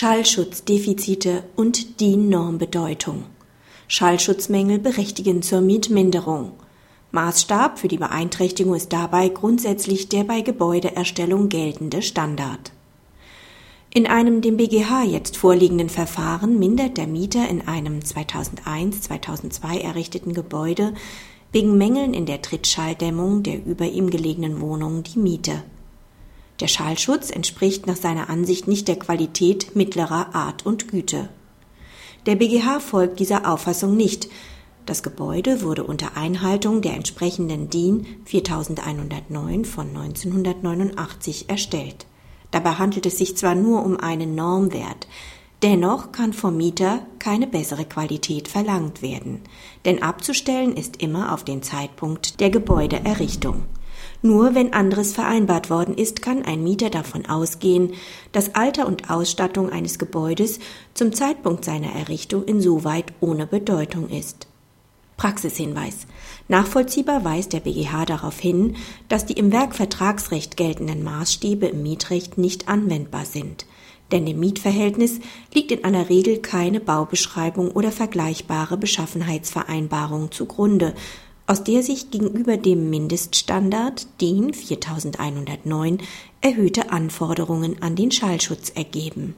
Schallschutzdefizite und DIN-Normbedeutung. Schallschutzmängel berechtigen zur Mietminderung. Maßstab für die Beeinträchtigung ist dabei grundsätzlich der bei Gebäudeerstellung geltende Standard. In einem dem BGH jetzt vorliegenden Verfahren mindert der Mieter in einem 2001-2002 errichteten Gebäude wegen Mängeln in der Trittschalldämmung der über ihm gelegenen Wohnung die Miete. Der Schallschutz entspricht nach seiner Ansicht nicht der Qualität mittlerer Art und Güte. Der BGH folgt dieser Auffassung nicht. Das Gebäude wurde unter Einhaltung der entsprechenden DIN 4109 von 1989 erstellt. Dabei handelt es sich zwar nur um einen Normwert, dennoch kann vom Mieter keine bessere Qualität verlangt werden, denn abzustellen ist immer auf den Zeitpunkt der Gebäudeerrichtung. Nur wenn anderes vereinbart worden ist, kann ein Mieter davon ausgehen, dass Alter und Ausstattung eines Gebäudes zum Zeitpunkt seiner Errichtung insoweit ohne Bedeutung ist. Praxishinweis. Nachvollziehbar weist der BGH darauf hin, dass die im Werkvertragsrecht geltenden Maßstäbe im Mietrecht nicht anwendbar sind. Denn dem Mietverhältnis liegt in aller Regel keine Baubeschreibung oder vergleichbare Beschaffenheitsvereinbarung zugrunde, aus der sich gegenüber dem Mindeststandard DIN 4109 erhöhte Anforderungen an den Schallschutz ergeben